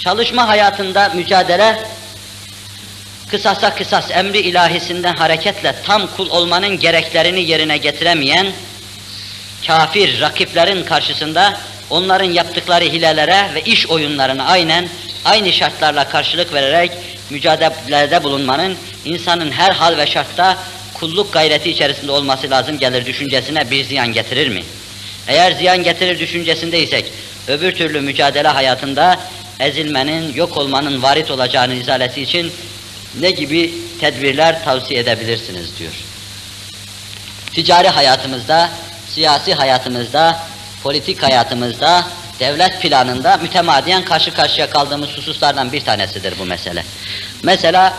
Çalışma hayatında mücadele, kısasa kısas emri ilahisinden hareketle tam kul olmanın gereklerini yerine getiremeyen, kafir rakiplerin karşısında onların yaptıkları hilelere ve iş oyunlarına aynen aynı şartlarla karşılık vererek mücadelede bulunmanın insanın her hal ve şartta kulluk gayreti içerisinde olması lazım gelir düşüncesine bir ziyan getirir mi? Eğer ziyan getirir düşüncesindeysek, öbür türlü mücadele hayatında ezilmenin, yok olmanın varit olacağını izalesi için ne gibi tedbirler tavsiye edebilirsiniz diyor. Ticari hayatımızda, siyasi hayatımızda, politik hayatımızda, devlet planında mütemadiyen karşı karşıya kaldığımız hususlardan bir tanesidir bu mesele. Mesela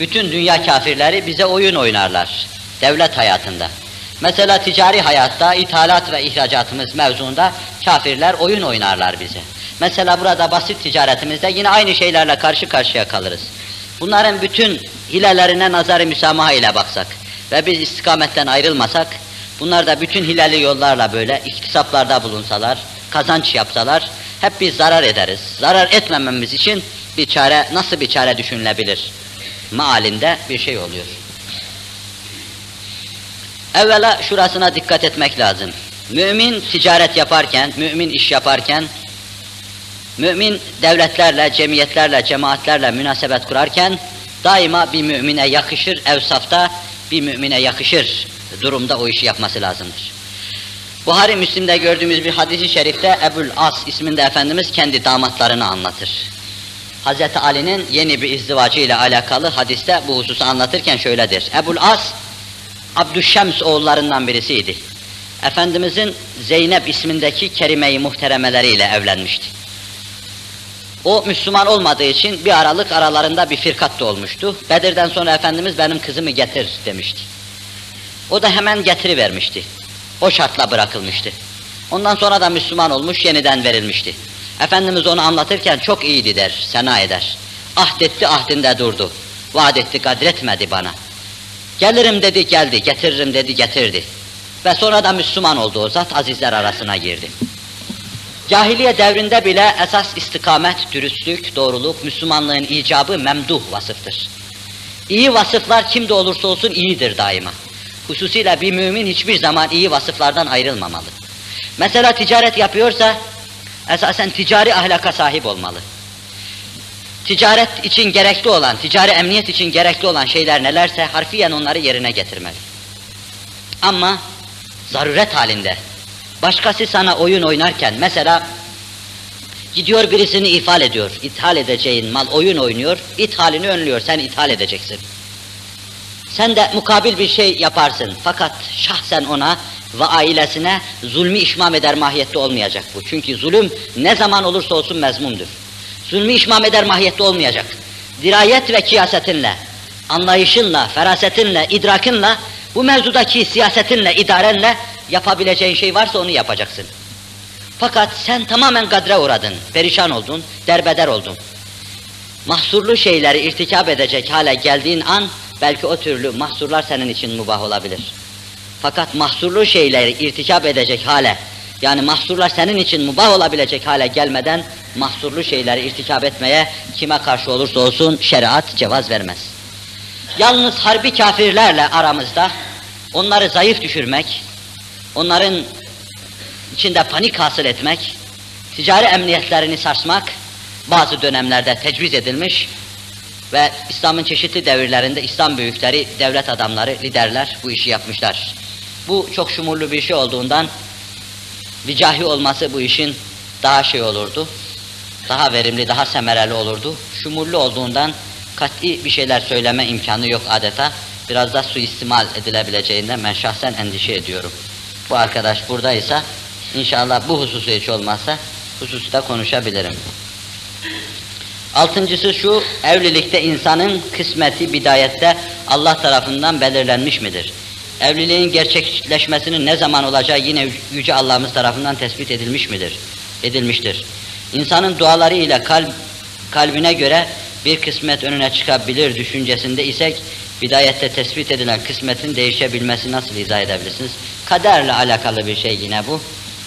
bütün dünya kafirleri bize oyun oynarlar devlet hayatında. Mesela ticari hayatta ithalat ve ihracatımız mevzuunda kafirler oyun oynarlar bize. Mesela burada basit ticaretimizde yine aynı şeylerle karşı karşıya kalırız. Bunların bütün hilelerine nazarı müsamaha ile baksak ve biz istikametten ayrılmasak, bunlar da bütün hileli yollarla böyle iktisaplarda bulunsalar, kazanç yapsalar, hep biz zarar ederiz. Zarar etmememiz için bir çare, nasıl bir çare düşünülebilir? Maalinde bir şey oluyor. Evvela şurasına dikkat etmek lazım. Mümin ticaret yaparken, mümin iş yaparken, mümin devletlerle, cemiyetlerle, cemaatlerle münasebet kurarken daima bir mümine yakışır evsafta, bir mümine yakışır durumda o işi yapması lazımdır. Buhari Müslim'de gördüğümüz bir hadisi şerifte Ebul As isminde Efendimiz kendi damatlarını anlatır. Hz. Ali'nin yeni bir izdivacı ile alakalı hadiste bu hususu anlatırken şöyledir. Ebul As, Abdüşşems oğullarından birisiydi. Efendimizin Zeynep ismindeki kerime-i muhteremeleriyle evlenmişti. O Müslüman olmadığı için bir aralık aralarında bir firkat da olmuştu. Bedir'den sonra Efendimiz benim kızımı getir demişti. O da hemen getirivermişti. O şartla bırakılmıştı. Ondan sonra da Müslüman olmuş, yeniden verilmişti. Efendimiz onu anlatırken çok iyiydi der, sena eder. Ahdetti ahdinde durdu. Vaad etti kadretmedi bana. Gelirim dedi geldi, getiririm dedi getirdi. Ve sonra da Müslüman oldu o zat, azizler arasına girdi. Cahiliye devrinde bile esas istikamet, dürüstlük, doğruluk, Müslümanlığın icabı memduh vasıftır. İyi vasıflar kimde olursa olsun iyidir daima. Hususiyle bir mümin hiçbir zaman iyi vasıflardan ayrılmamalı. Mesela ticaret yapıyorsa esasen ticari ahlaka sahip olmalı. Ticaret için gerekli olan, ticari emniyet için gerekli olan şeyler nelerse harfiyen onları yerine getirmeli. Ama zaruret halinde, başkası sana oyun oynarken mesela gidiyor birisini ithal ediyor, ithal edeceğin mal oyun oynuyor, ithalini önlüyor, sen ithal edeceksin. Sen de mukabil bir şey yaparsın fakat şahsen ona ve ailesine zulmü işmam eder mahiyette olmayacak bu. Çünkü zulüm ne zaman olursa olsun mezmumdur. Zulmü işmam eder mahiyette olmayacak. Dirayet ve kiyasetinle, anlayışınla, ferasetinle, idrakınla, bu mevzudaki siyasetinle, idarenle yapabileceğin şey varsa onu yapacaksın. Fakat sen tamamen kadre uğradın, perişan oldun, derbeder oldun. Mahsurlu şeyleri irtikap edecek hale geldiğin an, belki o türlü mahsurlar senin için mubah olabilir. Fakat mahsurlu şeyleri irtikap edecek hale, yani mahsurlar senin için mubah olabilecek hale gelmeden, mahsurlu şeyleri irtikap etmeye kime karşı olursa olsun şeriat cevaz vermez. Yalnız harbi kafirlerle aramızda, onları zayıf düşürmek, onların içinde panik hasıl etmek, ticari emniyetlerini sarsmak, bazı dönemlerde tecviz edilmiş ve İslam'ın çeşitli devirlerinde İslam büyükleri, devlet adamları, liderler bu işi yapmışlar. Bu çok şumurlu bir şey olduğundan vicahi olması bu işin daha şey olurdu, daha verimli, daha semereli olurdu. Şumurlu olduğundan kat'i bir şeyler söyleme imkanı yok adeta. Biraz da suistimal edilebileceğinden ben şahsen endişe ediyorum. Bu arkadaş buradaysa inşallah bu hususu hiç olmazsa hususta konuşabilirim. Altıncısı şu, evlilikte insanın kısmeti bidayette Allah tarafından belirlenmiş midir? Evliliğin gerçekleşmesinin ne zaman olacağı yine Yüce Allah'ımız tarafından tespit edilmiş midir? Edilmiştir. İnsanın duaları ile kalp, kalbine göre bir kısmet önüne çıkabilir düşüncesinde isek, bidayette tespit edilen kısmetin değişebilmesi nasıl izah edebilirsiniz? Kaderle alakalı bir şey yine bu.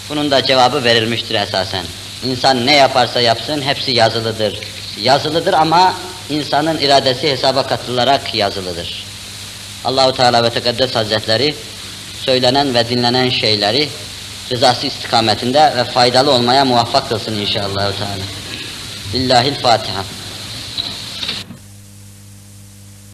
Bunun da cevabı verilmiştir esasen. İnsan ne yaparsa yapsın hepsi yazılıdır. Yazılıdır ama insanın iradesi hesaba katılarak yazılıdır. Allahu Teala ve Tekaddes Hazretleri söylenen ve dinlenen şeyleri rızası istikametinde ve faydalı olmaya muvaffak kılsın inşallah Teala. Lillahil Fatiha.